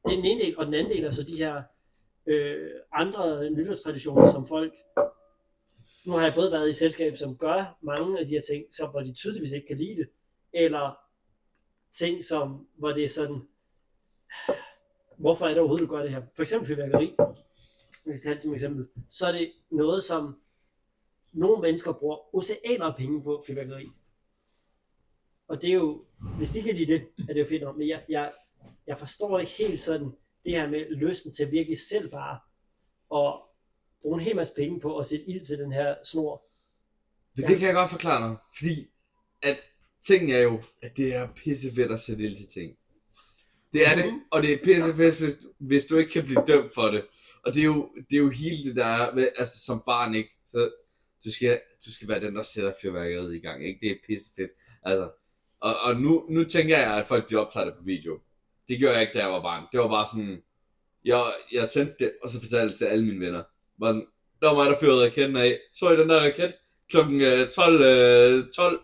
det er den ene del, og den anden del er så de her øh, andre nytårstraditioner, som folk nu har jeg både været i selskab, som gør mange af de her ting, som, hvor de tydeligvis ikke kan lide det, eller ting, som, hvor det er sådan, hvorfor er det overhovedet, du gør det her? For eksempel fyrværkeri, hvis vi tager det som eksempel, så er det noget, som nogle mennesker bruger oceaner af penge på fyrværkeri. Og det er jo, hvis de kan lide det, er det jo fint nok, men jeg, jeg, jeg forstår ikke helt sådan det her med lysten til virkelig selv bare at bruge en hel masse penge på at sætte ild til den her snor. Men Ja. det kan jeg godt forklare dig, fordi at tingen er jo, at det er pissefedt at sætte ild til ting. Det er det, Mhm. og det er pissefedt, hvis, hvis du ikke kan blive dømt for det. Og det er jo, det er jo hele det der er, med, altså som barn ikke, så du skal, du skal være den, der sætter fyrværkeriet i gang, ikke? Det er pissefedt. Altså, og, og nu, nu tænker jeg, at folk de optager det på video. Det gjorde jeg ikke, da jeg var barn. Det var bare sådan, jeg, jeg tændte det, og så fortalte det til alle mine venner. Var sådan, der var mig, der fyrede raketten af. Så I den der raket? Klokken øh, 12, øh, 12,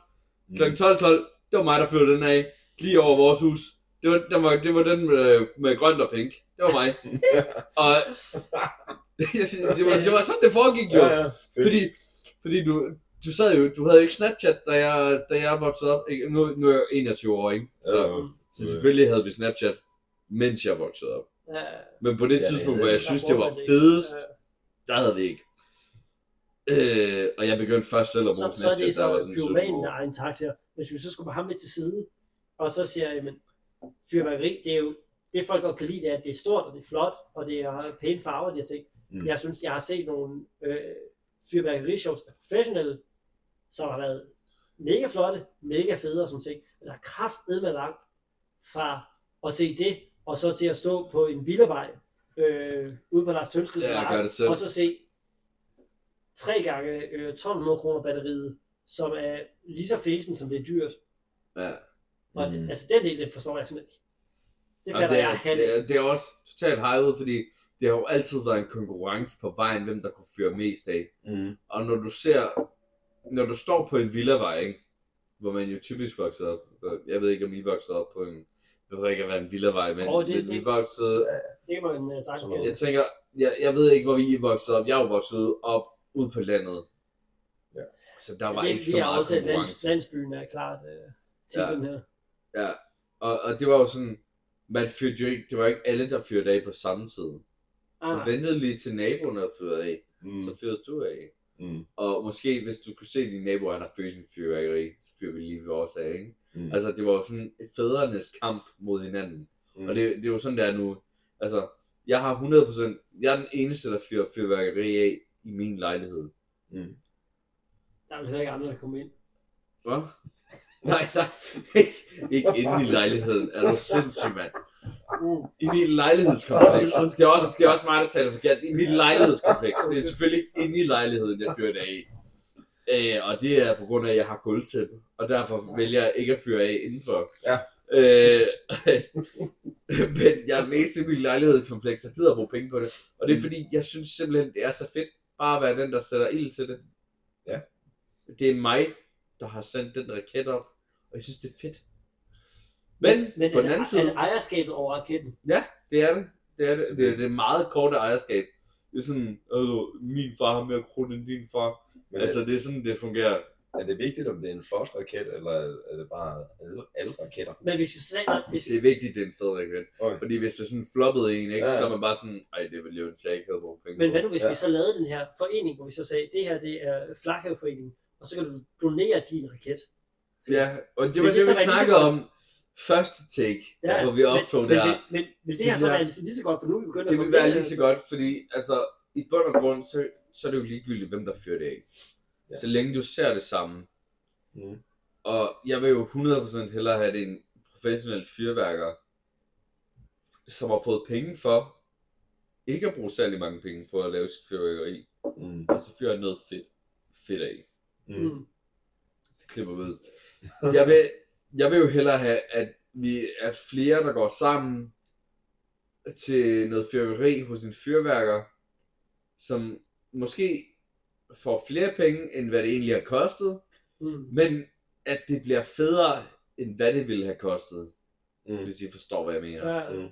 klokken 12, 12, det var mig, der fyrede den af. Lige over vores hus. Det var, den var, det var den med, med grønt og pink. Det var mig. og det, var, det var sådan, det foregik jo. Ja, ja. Fordi, fordi du, du sad jo, du havde jo ikke Snapchat, da jeg, da jeg voksede op. Ikke? Nu, nu er jeg 21 år, ikke? Så, Ja, ja. så selvfølgelig havde vi Snapchat, mens jeg voksede op. Ja, Men på det Ja, tidspunkt, det- hvor jeg der synes, det var fedest, Ja. der havde vi ikke. Øh, og jeg begyndte først selv at bruge så, så er Snapchat, det da jeg var så sådan 17 pyromanen, år. der er intakt her. Hvis vi så skulle have ham lidt til side, og så siger jeg, men fyrværkeri, det er jo, det folk godt kan lide, det er, at det er stort, og det er flot, og det er pæne farver, de har set. Mm. Jeg synes, jeg har set nogle øh, fyrværkerishows af professionelle, som har været mega flotte, mega fede og sådan ting. Men der er kraftedme langt fra at se det, og så til at stå på en villavej, øh, ude på Lars Tønskeds Ja, det og så se tre gange øh, 1200 kroner batteriet, som er lige så fesen, som det er dyrt. Ja. Og Mm. altså den del, det forstår jeg simpelthen ikke. Det fatter det, jeg er, halv det, er, det er også totalt hypet, fordi det har jo altid været en konkurrence på vejen, hvem der kunne føre mest af. Mm. Og når du ser, når du står på en villavej, ikke? hvor man jo typisk voksede op, jeg ved ikke, om I voksede op på en, jeg ved ikke, hvad en villavej, men, Åh, det- men vi voksede, Det kan man uh, sagtens jeg tænker, jeg, jeg ved ikke, hvor I voksede op, jeg er jo vokset op ude på landet. Ja. Så der var det, ikke vi så er meget også lands, konkurrence. landsbyen er klart uh, titlen her. Ja, og, og det var jo sådan, man fyrte jo ikke, det var ikke alle, der fyrede af på samme tid. Ah, Man ventede lige til naboen at fyrede af, Mm. så fyrede du af. Mm. Og måske, hvis du kunne se, dine naboer han har fyret sin fyrværkeri, så fyrer vi lige vores af, ikke? Mm. Altså, det var sådan fædrenes kamp mod hinanden. Mm. Og det, det er jo sådan, der er nu. Altså, jeg har 100%, jeg er den eneste, der fyrer fyrværkeri af i min lejlighed. Mm. Der er heller ikke andre, der kommer ind. Hvad? Nej, nej, ikke, ikke inde i lejligheden. Er du sindssyg, mand? Mm. I mit lejlighedskompleks. Det er også, det er også mig, der taler forkert. I mit lejlighedskompleks. Det er selvfølgelig ikke inde i lejligheden, jeg fyrer det af. Øh, og det er på grund af, at jeg har gulvtæppe. Og derfor vælger jeg ikke at fyre af indenfor. Ja. Øh, men jeg er mest i mit lejlighedskompleks, der gider at bruge penge på det. Og det er fordi, jeg synes simpelthen, det er så fedt. Bare at være den, der sætter ild til det. Ja. Det er mig, der har sendt den raket op. Og jeg synes, det er fedt. Men, men på er, den anden er, side, er ejerskabet over raketten? det er det. Det er det. Det er det- det meget korte ejerskab. Det er sådan, altså, min far har mere krudt end din far. Men Altså, det er sådan, det fungerer. er det vigtigt, om det er en flot raket, eller er det bare alle, alle raketter? Men hvis vi sagde, at hvis, Det er vigtigt, det er en fed raket. Okay. Fordi hvis det er sådan floppet en, ikke, Ja. så er man bare sådan, ej, det vil jo en klag, ikke brugt penge men hvad nu hvis Ja. vi så lavede den her forening, hvor vi så sagde, det her det er Flakhaveforeningen, og så kan du donere din raket. Ja, og det Vil var det det, vi snakkede godt? om første take, ja, hvor vi optog men, der. Men, men, men, vil det Det så vil være være- lige så godt, for nu er vi begyndt Det at vil få være lige så godt, fordi altså, i bund og grund, så, så er det jo ligegyldigt, hvem der fyrer det af. Ja. Så længe du ser det samme. Mm. Og jeg vil jo 100% hellere have det en professionel fyrværker, som har fået penge for ikke at bruge særlig mange penge på at lave sit fyrværkeri, Mm. og så fyrer noget fedt, fedt af. Mm. Klipper vi ud. Jeg vil, jeg vil jo hellere have, at vi er flere, der går sammen til noget fyrværkeri hos en fyrværker, som måske får flere penge, end hvad det egentlig har kostet, Mm. men at det bliver federe, end hvad det ville have kostet, Mm. hvis I forstår, hvad jeg mener. Ja, Mm.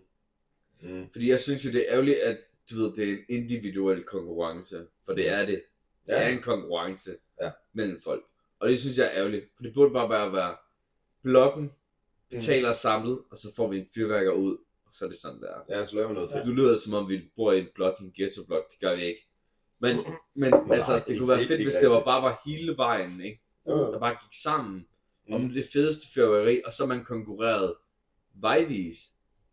Mm. Fordi jeg synes jo, det er ærgerligt, at du ved, det er en individuel konkurrence, for det er det. Det Ja. er en konkurrence Ja. mellem folk. Og det synes jeg er ærgerligt, for det burde bare bare være blokken, betaler samlet, og så får vi en fyrværker ud, og så er det sådan der. Ja, så laver vi noget fedt. Nu lyder det som om, vi bor i en blok, en ghetto-blok, det gør vi ikke. Men, men altså, det ikke- kunne være fedt, hvis det var bare var hele vejen, ikke? Jo. Der bare gik sammen om Mm. det fedeste fyrværkeri, og så man konkurrerede vejvis.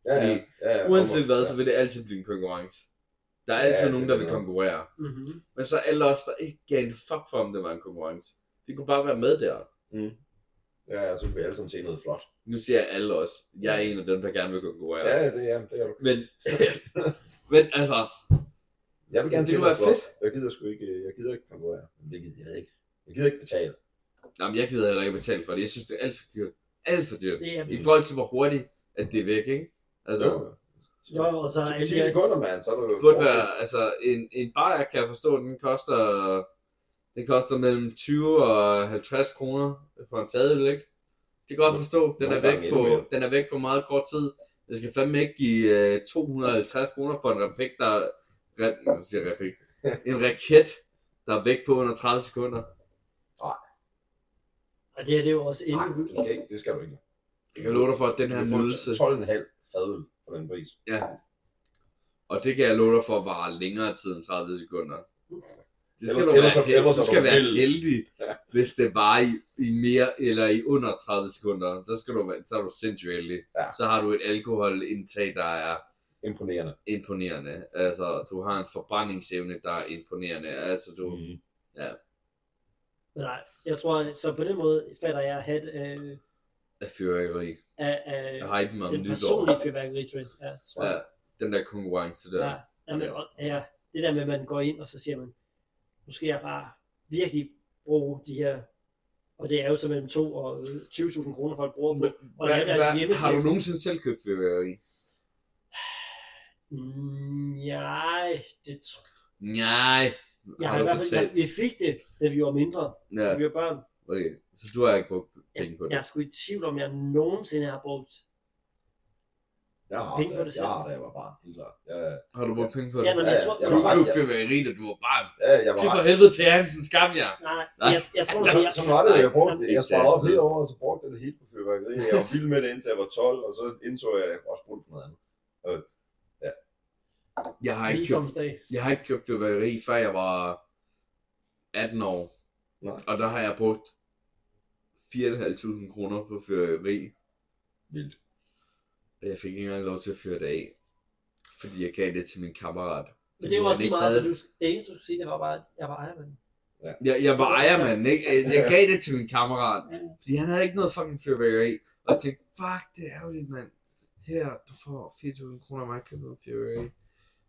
Ja, ja. fordi ja, ja, Uanset hvad, ja. så vil det altid blive en konkurrence. Der er altid Ja, nogen, det der er vil det konkurrere. mm-hmm. Men så alle os, der ikke gav en fuck for, om det var en konkurrence. De kunne bare være med der. Ja, ja, så kan vi alle sammen se noget flot. Nu siger jeg alle os. Jeg er en af dem, der gerne vil konkurrere. Ja, det er, det er du. Men, men altså, Jeg vil gerne Det se kunne noget flot. Jeg gider sgu ikke, jeg gider ikke konkurrere. Det gider jeg ved ikke. Jeg gider ikke betale. jamen, jeg gider heller ikke betale for det. Jeg synes, det er alt for dyrt. Alt for dyrt. Det er, I forhold til, hvor hurtigt at det er væk, ikke? Altså, Jo. jo, og så er Så alle 10 de her- sekunder, mand, så er du jo... det burde være, altså, en, en bajer, kan jeg forstå, den koster, den koster mellem 20 og 50 kroner for en fadøl, ikke? Det kan jeg godt forstå. Den er, væk på, den er væk på meget kort tid. Jeg skal fandme ikke give øh, 250 kroner for en replik, der... Re, jeg siger replik. En raket, der er væk på under 30 sekunder. Og det her det er jo også Nej, inde du skal ikke. Det skal du ikke. Jeg kan love dig for, at den her nydelse... 12,5 fadøl for den pris. Ja. Og det kan jeg love dig for, var længere tid end 30 sekunder. Det skal Ellers- du ellers være, ellers du er du skal være heldig. heldig, Ja. hvis det var i, i mere eller i under 30 sekunder. Så, skal du være, så er du sindssygt heldig. Ja. Så har du et alkoholindtag, der er Imponerende. imponerende. Altså, du har en forbrændingsevne, der er imponerende. Altså, du... Mm. Men nej, jeg tror, så på den måde fatter jeg hat øh, Af fyrværkeri. af, af hypen om den nytår. personlige fyrværkeritrend. Ja, så tror Ja, jeg. den der konkurrence der. Ja, jamen, og, ja, det der med, at man går ind, og så siger man, nu skal jeg bare virkelig bruge de her, og det er jo så mellem 2 og øh, 20.000 kroner, folk bruger på. Og lave deres hjemmeside. har du nogensinde selv købt fyrværkeri? Mm, nej, det tror Nej. jeg. Har i hvert fald, jeg, vi fik det, da vi var mindre, da Ja, vi var børn. okay. Så du har ikke brugt Jeg, penge på det? jeg er sgu i tvivl om, jeg nogensinde har brugt. Jeg har, Penge på det jeg selv. har, da jeg var barn. Helt klart. Jeg, Har du brugt penge på det? Ja, men Ja, jeg ja, tror, jeg Du var købte fyrværkeri, da du var barn. ja, jeg var Fy for helvede til Hansen, skam jer. nej, Nej. jeg, jeg tror, Så, jeg, så var det, jeg brugte, jeg sparede op hele året, og så brugte jeg det hele på fyrværkeri. Jeg var vild med det, indtil jeg var 12, og så indså jeg, at jeg også på noget andet. Jeg har ikke købt, jeg har ikke købt fyrværkeri, før jeg var 18 år. Nej. Og der har jeg brugt 4.500 kroner på fyrværkeri. Vildt. Og jeg fik ikke engang lov til at fyre det af. Fordi jeg gav det til min kammerat. Men det Fordi også lige meget, havde for du, det eneste, du skulle sige, det var bare, at jeg var ejermand. Jeg, jeg var ejermand, ikke? Jeg, gav det til min kammerat, fordi han havde ikke noget fucking fyrværkeri. Og jeg tænkte, fuck, det er ærgerligt, mand. Her, du får 4.000 kroner mig, kan have fyrværkeri.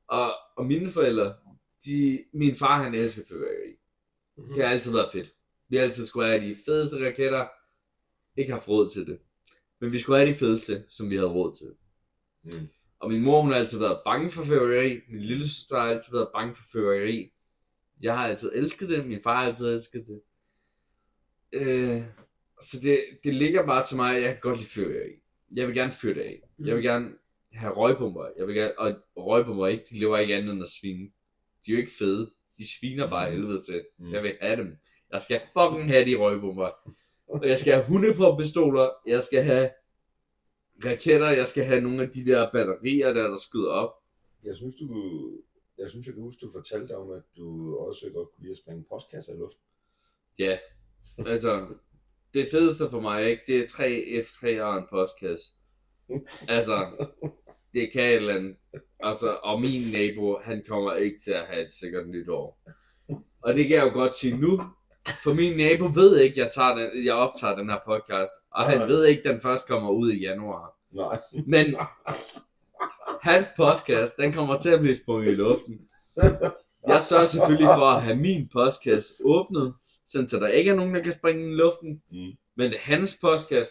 Og, og mine forældre, de, min far, han elsker fyrværkeri. Mhm. Det har altid været fedt. Vi har altid skulle have de fedeste raketter. Ikke haft råd til det. Men vi skulle have de fedeste, som vi havde råd til. Mm. Og min mor, hun har altid været bange for fyrværkeri. Min lille søster har altid været bange for fyrværkeri. Jeg har altid elsket det. Min far har altid elsket det. Øh, så det, det ligger bare til mig, at jeg kan godt lide fyrværkeri. Jeg vil gerne fyre det af. Jeg vil gerne have røgbomber. Jeg vil gerne, og røgbomber ikke, de lever ikke andet end at svine. De er jo ikke fede. De sviner bare helvede til. Mm. Jeg vil have dem. Jeg skal fucking have de røgbomber. Og jeg skal have hundepistoler. Jeg skal have raketter. Jeg skal have nogle af de der batterier, der, der skyder op. Jeg synes, du, jeg synes, jeg kan huske, du fortalte om, at du også godt kunne lide at springe postkasser i luften. Ja, altså, det fedeste for mig, ikke, det er 3 F3 og en postkasse. Altså, det kan et eller andet. Altså, og min nabo, han kommer ikke til at have et sikkert nytår. Og det kan jeg jo godt sige nu, for min nabo ved ikke, jeg, tager den, jeg optager den her podcast, og han Nej. ved ikke, den først kommer ud i januar. Nej. Men hans podcast, den kommer til at blive sprunget i luften. Jeg sørger selvfølgelig for at have min podcast åbnet, sådan så der ikke er nogen, der kan springe i luften. Mm. Men hans podcast,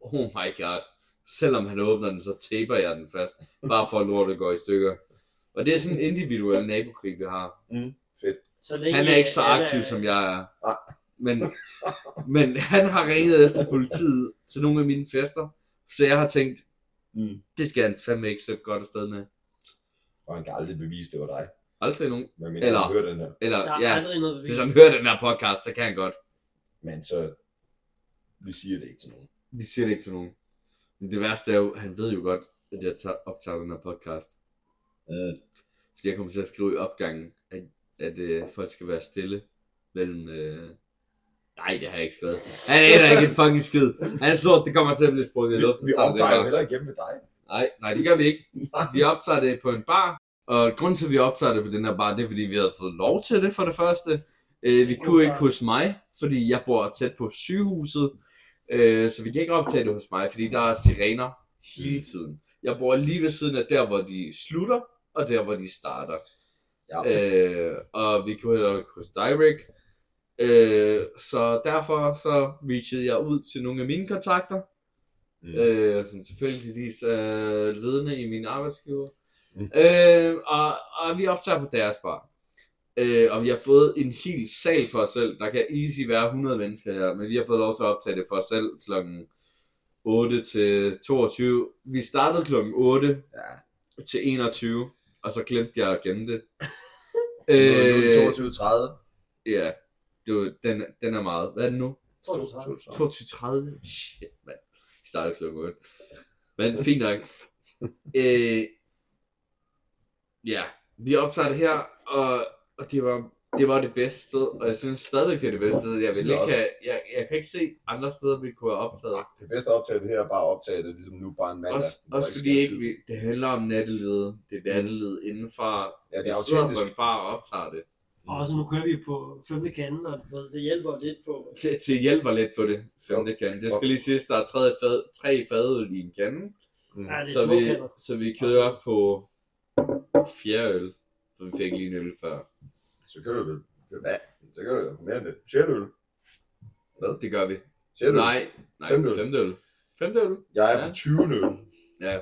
oh my god, selvom han åbner den, så taper jeg den fast, bare for at lortet går i stykker. Og det er sådan en individuel nabokrig, vi har. Fedt. Så længe Han er ikke så alle- aktiv, som jeg er. Men, men han har ringet efter politiet til nogle af mine fester, så jeg har tænkt, Mm. det skal han fandme ikke slippe godt afsted med. Og han kan aldrig bevise, det var dig. Aldrig nogen. Hvad mener Eller- han hører den her? Eller, Der er ja, aldrig noget bevis. hvis han hører den her podcast, så kan han godt. Men så, vi siger det ikke til nogen. Vi siger det ikke til nogen. Men det værste er jo, han ved jo godt, at jeg tager, optager den her podcast. Mm. Fordi jeg kommer til at skrive i opgangen, at, øh, folk skal være stille mellem... Øh... Nej, det har jeg ikke skrevet. Han aner ikke en fucking skid. Han slår, det kommer til at blive sprunget i Vi, luften. vi det optager er- jo heller ikke hjemme ved dig. Nej, nej, det gør vi ikke. Vi optager det på en bar, og grunden til, at vi optager det på den her bar, det er, fordi vi havde fået lov til det for det første. Øh, vi kunne ikke hos mig, fordi jeg bor tæt på sygehuset, øh, så vi kan ikke optage det hos mig, fordi der er sirener hele tiden. Jeg bor lige ved siden af der, hvor de slutter, og der, hvor de starter. Ja. Øh, og vi kunne heller ikke hos Direct. Øh, så derfor så reachede jeg ud til nogle af mine kontakter, Mm. øh, som tilfældigvis er ledende i min arbejdsgiver. Mm. Øh, og, og vi optager på deres bar. Øh, og vi har fået en hel sal for os selv. Der kan easy være 100 mennesker her, men vi har fået lov til at optage det for os selv klokken 8 til 22. Vi startede klokken 8 Ja. til 21, og så glemte jeg at gemme det. Nu er øh, det 22.30. ja, det var, den, den er meget. Hvad er det nu? 32. 22.30? Shit, mand. Vi startede klokken 8. Men fint nok. øh, ja, vi optager det her, og, og det, var, det var det bedste sted, og jeg synes stadigvæk, det er det bedste sted. Jeg, vil ikke jeg have, jeg, jeg kan ikke se andre steder, vi kunne have optaget. Det bedste at optage det her er bare at optage det, ligesom nu bare en mandag. Også, også ikke fordi ikke, vi, det handler om nattelivet. Det er nattelivet indenfor. Ja, det vi er autentisk. på en bar og optager det. Og så nu kører vi på femte kanden, og ved, det hjælper lidt på. Det, det hjælper lidt på det femte kan. Det skal lige siges, der er tre, fad, tre fadøl i en kande. Mm. Ja, Så vi, så vi kører på fjerde øl. For vi fik lige en øl før. Så du vel. Hvad? Så du vel mere end det. Sjette øl. Det gør vi. Sjette øl. Nej, nej, Femte øl. femte øl. Femte øl. Jeg er Ja. på 20 øl. Ja.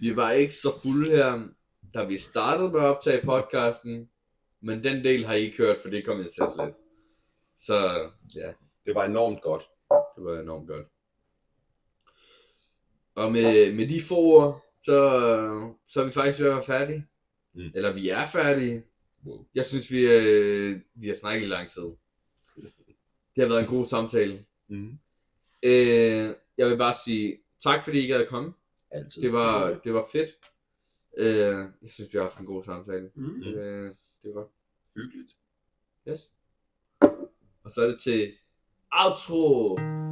Vi var ikke så fulde her, da vi startede med at optage podcasten. Men den del har I kørt, for det kom jeg til lidt. Så ja, Det var enormt godt. det var enormt godt. Og med, med de få ord, så, så er vi faktisk ved at være færdige. Mm. Eller vi er færdige. Wow. Jeg synes, vi, øh, vi har snakket i lang tid. Det har været en god samtale. Mm. Øh, jeg vil bare sige tak, fordi I gad at komme. Altid. Det var, det var fedt. Øh, jeg synes, vi har haft en god samtale. Mm. Øh, det var hyggeligt. yes. Og så er det til outro.